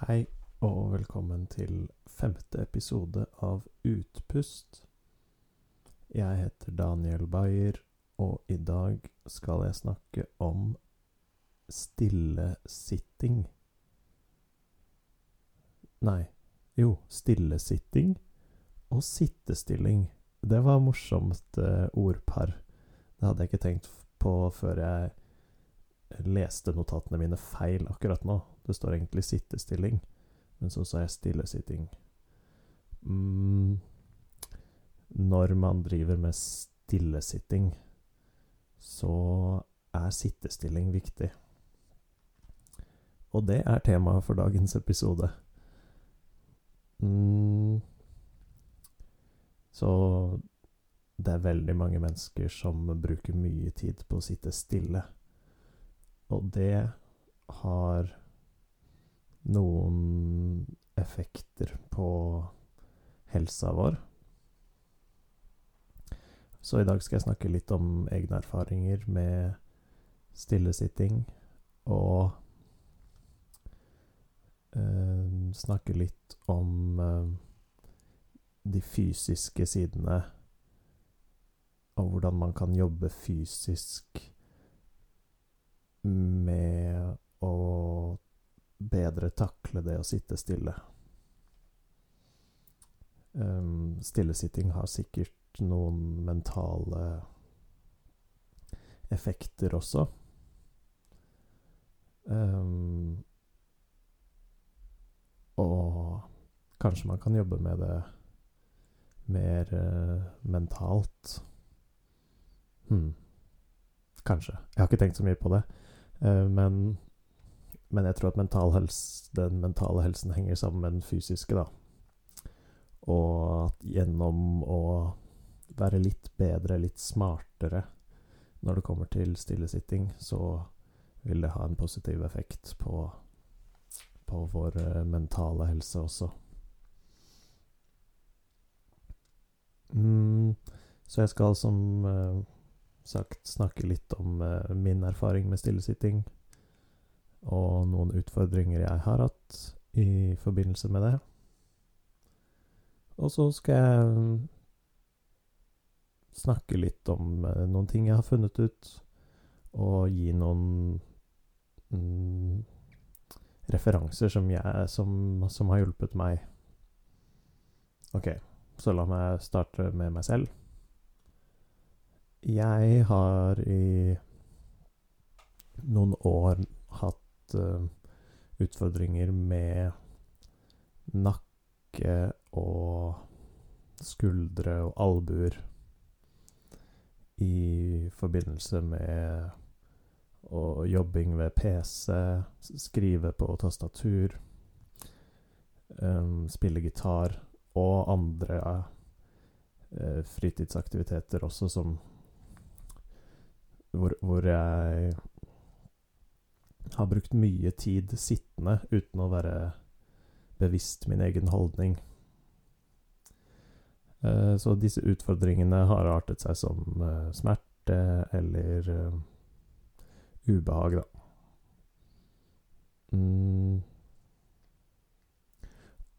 Hei og velkommen til femte episode av Utpust. Jeg heter Daniel Bayer, og i dag skal jeg snakke om stillesitting. Nei, jo, stillesitting og sittestilling. Det var morsomt eh, ordpar. Det hadde jeg ikke tenkt på før jeg leste notatene mine feil akkurat nå. Det står egentlig sittestilling, men så sa jeg stillesitting. Mm. Når man driver med stillesitting, så er sittestilling viktig. Og det er temaet for dagens episode. Mm. Så det er veldig mange mennesker som bruker mye tid på å sitte stille. Og det har noen effekter på helsa vår. Så i dag skal jeg snakke litt om egne erfaringer med stillesitting, og eh, snakke litt om eh, de fysiske sidene, og hvordan man kan jobbe fysisk med å bedre takle det å sitte stille. Um, stillesitting har sikkert noen mentale effekter også. Um, og kanskje man kan jobbe med det mer uh, mentalt. Hm. Kanskje. Jeg har ikke tenkt så mye på det. Uh, men men jeg tror at mental helse, den mentale helsen henger sammen med den fysiske, da. Og at gjennom å være litt bedre, litt smartere når det kommer til stillesitting, så vil det ha en positiv effekt på, på vår eh, mentale helse også. Mm, så jeg skal som uh, sagt snakke litt om uh, min erfaring med stillesitting og noen utfordringer jeg har hatt i forbindelse med det. Og så skal jeg snakke litt om eh, noen ting jeg har funnet ut, og gi noen mm, referanser som, jeg, som, som har hjulpet meg. Ok, så la meg starte med meg selv. Jeg har i noen år hatt uh, utfordringer med nakke og skuldre og albuer i forbindelse med og jobbing ved PC, skrive på tastatur, um, spille gitar og andre uh, fritidsaktiviteter også som hvor, jeg har brukt mye tid sittende uten å være bevisst min egen holdning. Eh, så disse utfordringene har artet seg som eh, smerte eller eh, ubehag, da. Mm.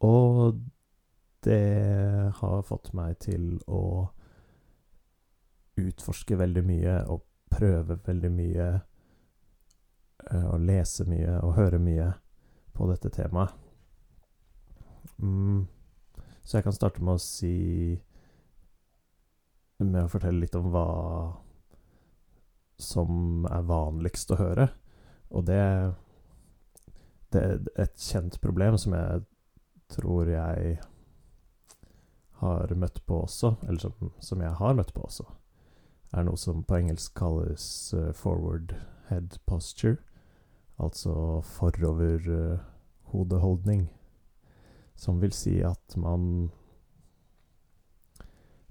Og det har fått meg til å utforske veldig mye og prøve veldig mye å eh, lese mye og høre mye på dette temaet. Mm. Så jeg kan starte med å si Med å fortelle litt om hva som er vanligst å høre. Og det, det er et kjent problem som jeg tror jeg har møtt på også, eller som, som jeg har møtt på også, er noe som på engelsk kalles uh, forward head posture. Altså foroverhodeholdning. Som vil si at man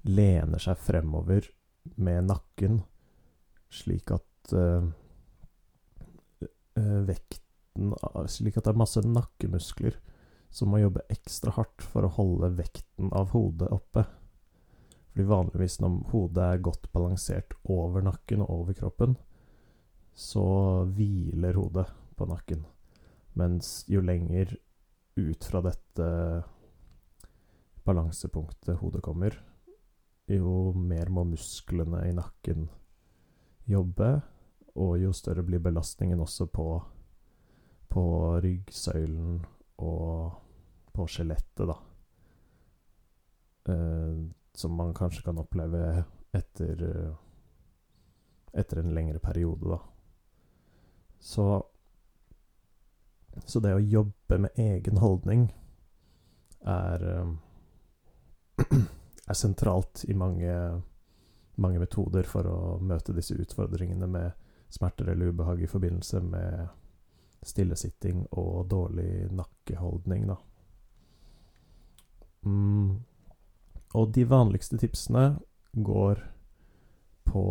lener seg fremover med nakken, slik at uh, vekten Slik at det er masse nakkemuskler som må jobbe ekstra hardt for å holde vekten av hodet oppe. Fordi vanligvis når hodet er godt balansert over nakken og over kroppen, så hviler hodet på nakken. Mens jo lenger ut fra dette balansepunktet hodet kommer, jo mer må musklene i nakken jobbe, og jo større blir belastningen også på, på ryggsøylen og på skjelettet, da. Eh, som man kanskje kan oppleve etter etter en lengre periode, da. Så Så det å jobbe med egen holdning er er sentralt i mange, mange metoder for å møte disse utfordringene med smerter eller ubehag i forbindelse med stillesitting og dårlig nakkeholdning, da. Mm. Og de vanligste tipsene går på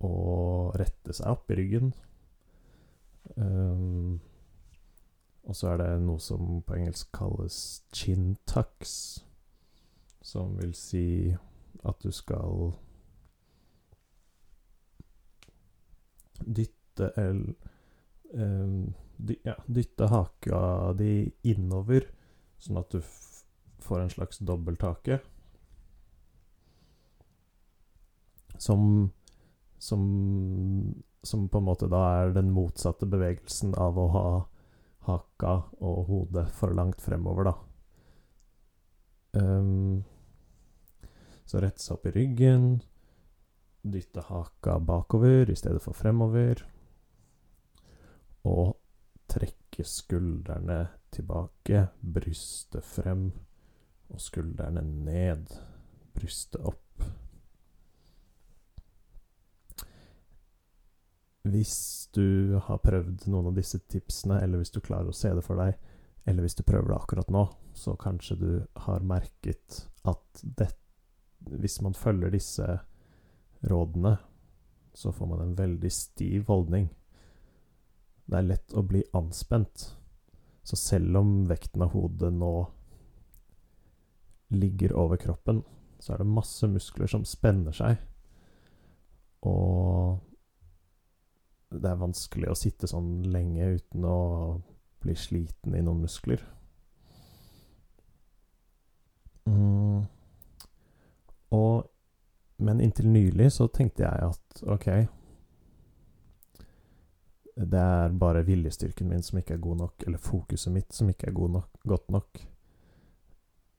å rette seg opp i ryggen. Um, og så er det noe som på engelsk kalles chin tucks, som vil si at du skal dytte el, um, dy, ja, dytte haka di innover, sånn at du får en slags dobbelthake. Som som, som på en måte da er den motsatte bevegelsen av å ha haka og hodet for langt fremover, da. Um, så rette seg opp i ryggen, dytte haka bakover i stedet for fremover, og trekke skuldrene tilbake, brystet frem og skuldrene ned, brystet opp. Hvis du har prøvd noen av disse tipsene, eller hvis du klarer å se det for deg, eller hvis du prøver det akkurat nå, så kanskje du har merket at det, hvis man følger disse rådene, så får man en veldig stiv holdning. Det er lett å bli anspent. Så selv om vekten av hodet nå ligger over kroppen, så er det masse muskler som spenner seg. Og det er vanskelig å sitte sånn lenge uten å bli sliten i noen muskler. Mm. Og Men inntil nylig så tenkte jeg at ok Det er bare viljestyrken min som ikke er god nok, eller fokuset mitt som ikke er nok, godt nok.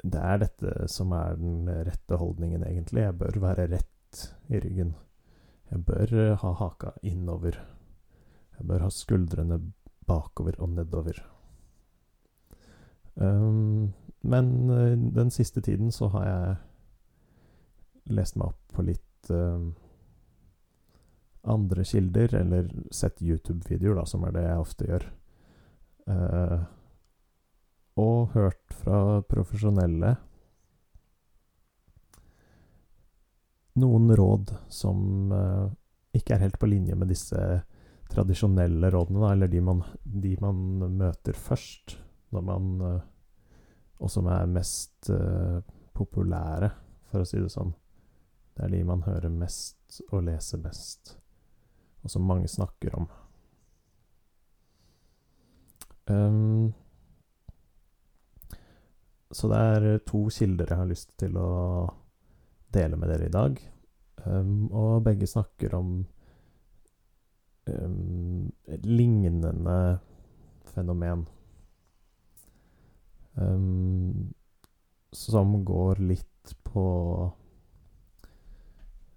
Det er dette som er den rette holdningen, egentlig. Jeg bør være rett i ryggen. Jeg bør ha haka innover. Jeg bør ha skuldrene bakover og nedover. Um, men uh, den siste tiden så har jeg lest meg opp på litt um, andre kilder, eller sett YouTube-videoer, da, som er det jeg ofte gjør. Uh, og hørt fra profesjonelle noen råd som ikke er helt på linje med disse tradisjonelle rådene, eller de man, de man, møter først, når man eh, Og som er mest uh, populære, for å si det sånn. Det er de man hører mest og leser mest, og som mange snakker om. Um, så det er to kilder jeg har lyst til å dele med dere i dag. Um, og begge snakker om um, lignende fenomen. Um, som går litt på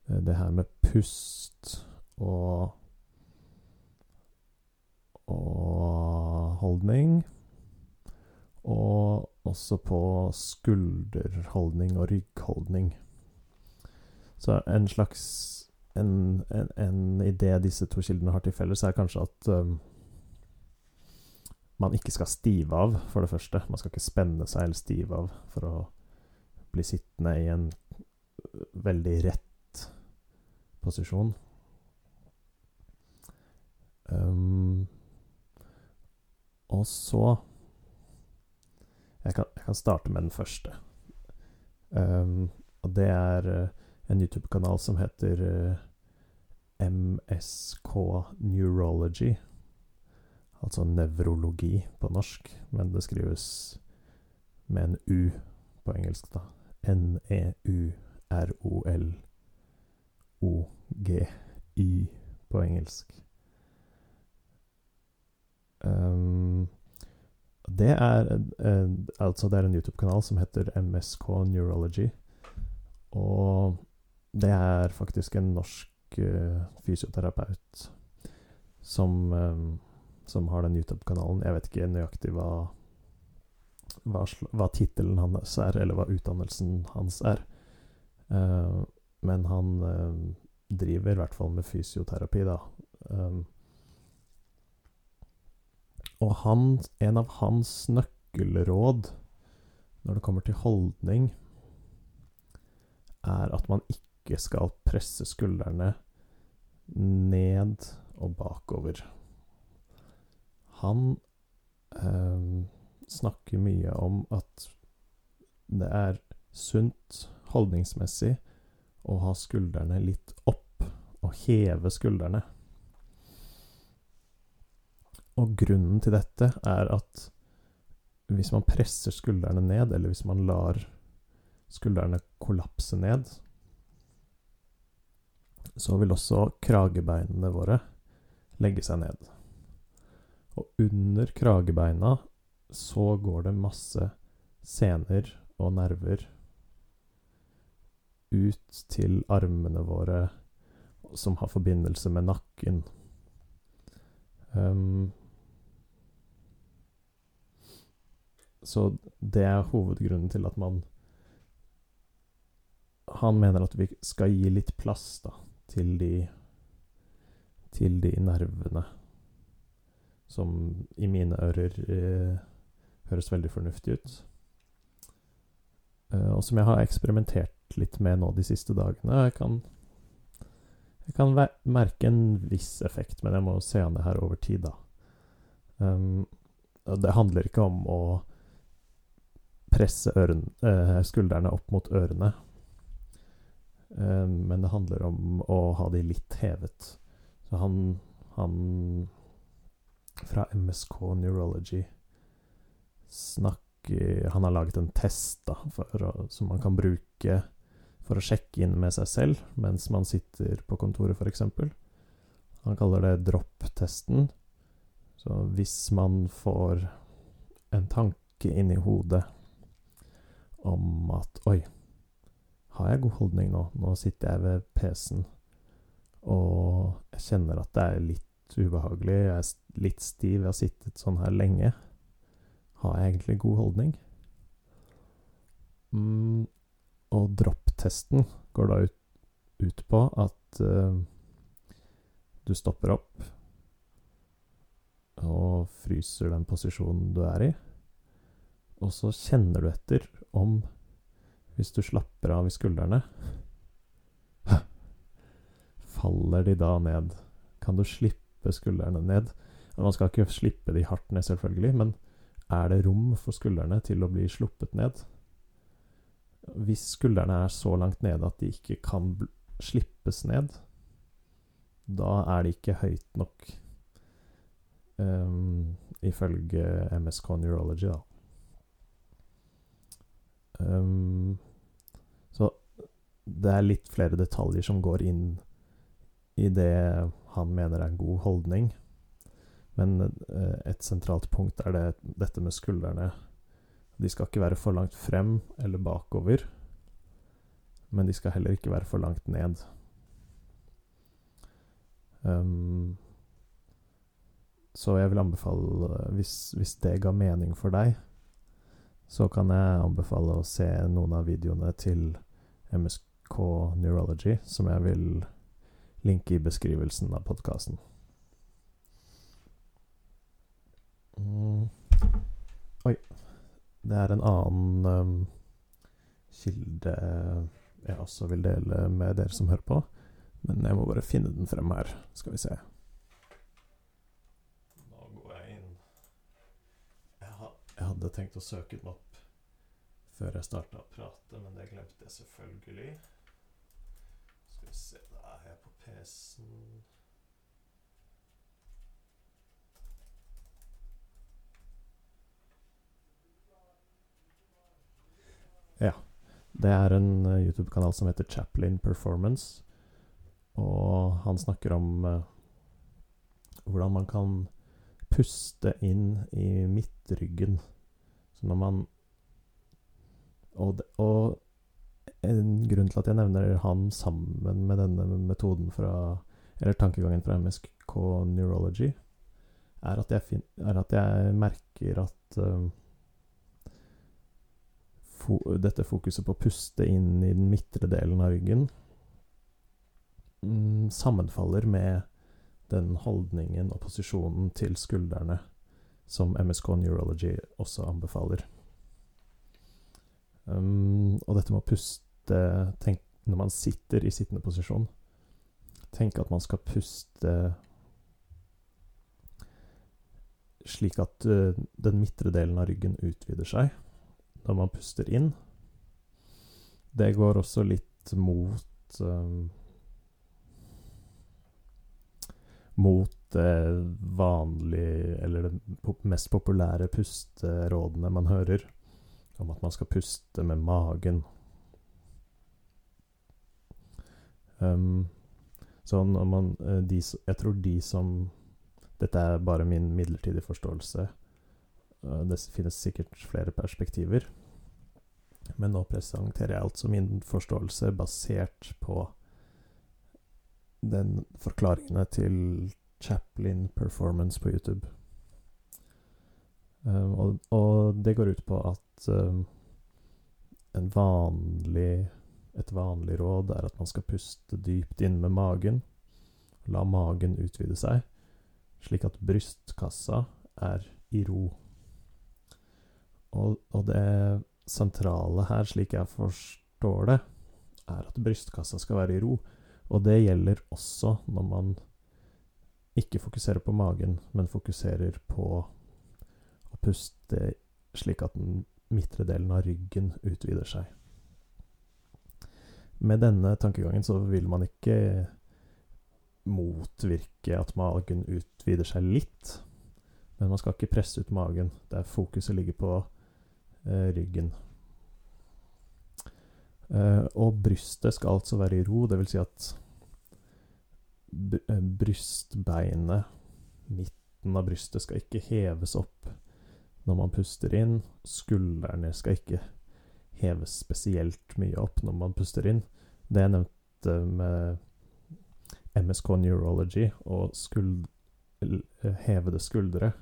eh, det her med pust og og holdning. Og også på skulderholdning og ryggholdning. Så en slags en, en, en, idé disse to kildene har til felles, er kanskje at um, man ikke skal stive av, for det første. Man skal ikke spenne seg eller stive av for å bli sittende i en veldig rett posisjon. Um, og så jeg kan, jeg kan, starte med den første. Um, og det er uh, en YouTube-kanal som heter eh, MSK Neurology. Altså nevrologi på norsk, men det skrives med en U på engelsk, da. N-e-u-r-o-l-o-g-y på engelsk. Um, det er eh, Altså, det er en YouTube-kanal som heter MSK Neurology. Og det er faktisk en norsk eh, fysioterapeut som, eh, som har den YouTube-kanalen. Jeg vet ikke nøyaktig hva hva, hva tittelen hans er, eller hva utdannelsen hans er. Uh, men han uh, driver i hvert fall med fysioterapi, da. Um, og han, en av hans nøkkelråd når det kommer til holdning, er at man ikke skal presse skuldrene ned og bakover. Han eh, snakker mye om at det er sunt holdningsmessig å ha skuldrene litt opp, og heve skuldrene. Og grunnen til dette er at hvis man presser skuldrene ned, eller hvis man lar skuldrene kollapse ned, så vil også kragebeinene våre legge seg ned. Og under kragebeina så går det masse sener og nerver ut til armene våre som har forbindelse med nakken. Um, så det er hovedgrunnen til at man Han mener at vi skal gi litt plass da, til de til de nervene som i mine ører eh, høres veldig fornuftig ut. Uh, og som jeg har eksperimentert litt med nå de siste dagene. Jeg kan, jeg kan merke en viss effekt, men jeg må se an det her over tid, da. Um, det handler ikke om å presse øren, eh, skuldrene opp mot ørene, Eh, men det handler om å ha de litt hevet. Så han, han fra MSK Neurology snakker Han har laget en test da, å, som man kan bruke for å sjekke inn med seg selv mens man sitter på kontoret, f.eks. Han kaller det drop-testen. Så hvis man får en tanke inni hodet om at Oi, har jeg god holdning nå? Nå sitter jeg ved PC-en, og jeg kjenner at det er litt ubehagelig. Jeg er litt stiv, jeg har sittet sånn her lenge. Har jeg egentlig god holdning? Mm, og dropp-testen går da ut, ut på at uh, du stopper opp og fryser den posisjonen du er i. Og så kjenner du etter om Hvis du slapper av i skuldrene Faller de da ned? Kan du slippe skuldrene ned? Man skal ikke slippe de hardt ned, selvfølgelig, men er det rom for skuldrene til å bli sluppet ned? Hvis skuldrene er så langt nede at de ikke kan slippes ned, da er de ikke høyt nok, um, ifølge MSK Neurology, da. Um, så det er litt flere detaljer som går inn i det han mener er en god holdning. Men uh, et sentralt punkt er det, dette med skuldrene. De skal ikke være for langt frem eller bakover, men de skal heller ikke være for langt ned. Um, så jeg vil anbefale, hvis, hvis, det ga mening for deg, så kan jeg anbefale å se noen av videoene til MSK Neurology, som jeg vil linke i beskrivelsen av podkasten. Mm. Oi. Det er en annen um, kilde jeg også vil dele med dere som hører på. Men jeg må bare finne den frem her. Skal vi se. hadde tenkt å søke den opp før jeg starta å prate, men det glemte jeg selvfølgelig. Skal vi se Da er jeg på PC-en. Ja. Det er en eh, YouTube-kanal som heter Chaplin Performance. Og han snakker om eh, hvordan man kan puste inn i midtryggen. Når man og, og en grunn til at jeg nevner han sammen med denne metoden fra Eller tankegangen fra MSK Neurology, er at jeg, fin, er at jeg merker at um, fo, dette fokuset på å puste inn i den midtre delen av ryggen um, sammenfaller med den holdningen og posisjonen til skuldrene som MSK Neurology også anbefaler. Um, og dette med å puste tenk, når man sitter i sittende posisjon Tenk at man skal puste slik at uh, den midtre delen av ryggen utvider seg når man puster inn. Det går også litt mot um, Mot det vanlige, eller det mest populære pusterådene man hører om at man skal puste med magen. Um, så når man eh, de, Jeg tror de som Dette er bare min midlertidige forståelse. Uh, det finnes sikkert flere perspektiver. Men nå presenterer jeg altså min forståelse basert på den forklaringene til Chaplin Performance på YouTube. Um, og, og, det går ut på at um, en vanlig, et vanlig råd er at man skal puste dypt inn med magen. La magen utvide seg, slik at brystkassa er i ro. Og, og det sentrale her, slik jeg forstår det, er at brystkassa skal være i ro. Og det gjelder også når man ikke fokuserer på magen, men fokuserer på å puste slik at den midtre delen av ryggen utvider seg. Med denne tankegangen så vil man ikke motvirke at magen utvider seg litt, men man skal ikke presse ut magen. Der fokuset ligger på eh, ryggen. Eh, og brystet skal altså være i ro, dvs. Si at eh, brystbeinet, midten av brystet, skal ikke heves opp når man puster inn. Skuldrene skal ikke heves spesielt mye opp når man puster inn. Det jeg nevnte med MSK Neurology og skuld, hevede skuldre,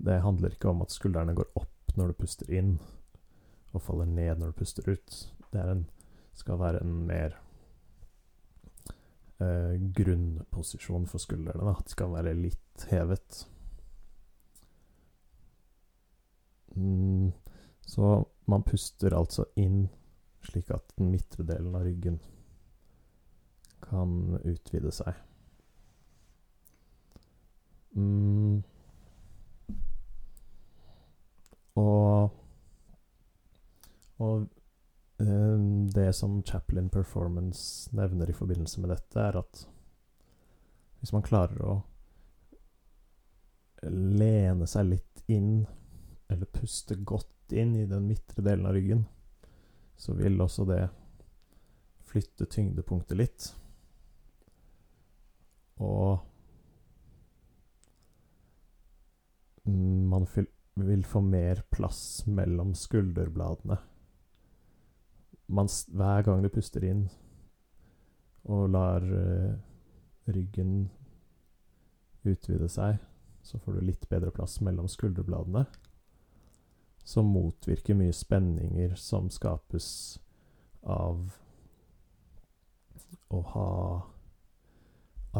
det handler ikke om at skuldrene går opp når du puster inn, og faller ned når du puster ut. Det en, skal være en mer eh, grunnposisjon for skuldrene. Da. De skal være litt hevet. Mm, så man puster altså inn slik at den midtre delen av ryggen kan utvide seg. Mm. Og, og det som Chaplin Performance nevner i forbindelse med dette, er at hvis man klarer å lene seg litt inn eller puste godt inn i den midtre delen av ryggen, så vil også det flytte tyngdepunktet litt. Og man vil få mer plass mellom skulderbladene. Man, hver gang du puster inn og lar uh, ryggen utvide seg, så får du litt bedre plass mellom skulderbladene som motvirker mye spenninger som skapes av å ha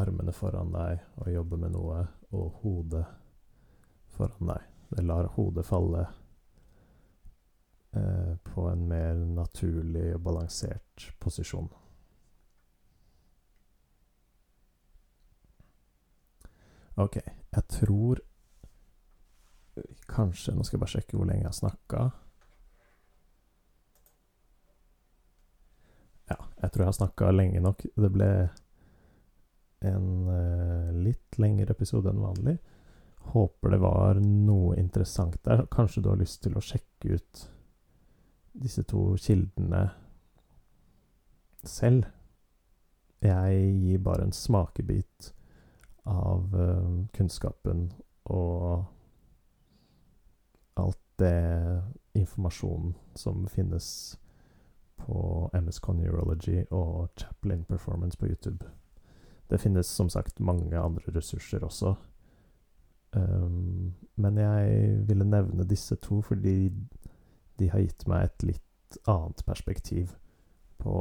armene foran deg og jobbe med noe, og hodet foran deg. Det lar hodet falle eh, på en mer naturlig og balansert posisjon. Ok, jeg tror Kanskje Nå skal jeg bare sjekke hvor lenge jeg har snakka. Ja, jeg tror jeg har snakka lenge nok. Det ble en uh, litt lengre episode enn vanlig. Håper det var noe interessant der. Kanskje du har lyst til å sjekke ut disse to kildene selv. Jeg gir bare en smakebit av uh, kunnskapen og alt det informasjonen som finnes på MSK Neurology og Chaplin Performance på YouTube. Det finnes som sagt mange andre ressurser også. Um, men jeg ville nevne disse to fordi de har gitt meg et litt annet perspektiv på,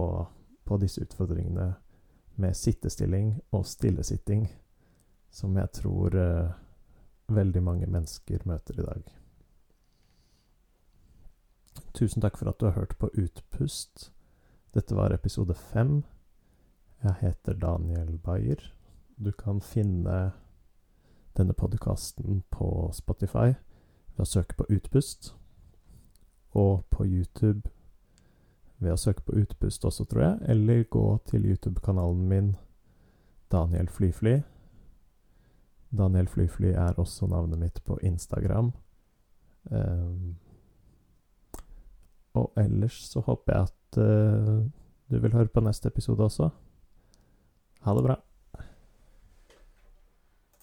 på disse utfordringene med sittestilling og stillesitting, som jeg tror uh, veldig mange mennesker møter i dag. Tusen takk for at du har hørt på Utpust. Dette var episode fem. Jeg heter Daniel Bayer. Du kan finne denne podkasten på Spotify ved å søke på Utpust, og på YouTube ved å søke på Utpust også, tror jeg, eller gå til YouTube-kanalen min Daniel Flyfly. Daniel Flyfly er også navnet mitt på Instagram. Um, og ellers så håper jeg at uh, du vil høre på neste episode også. Ha det bra.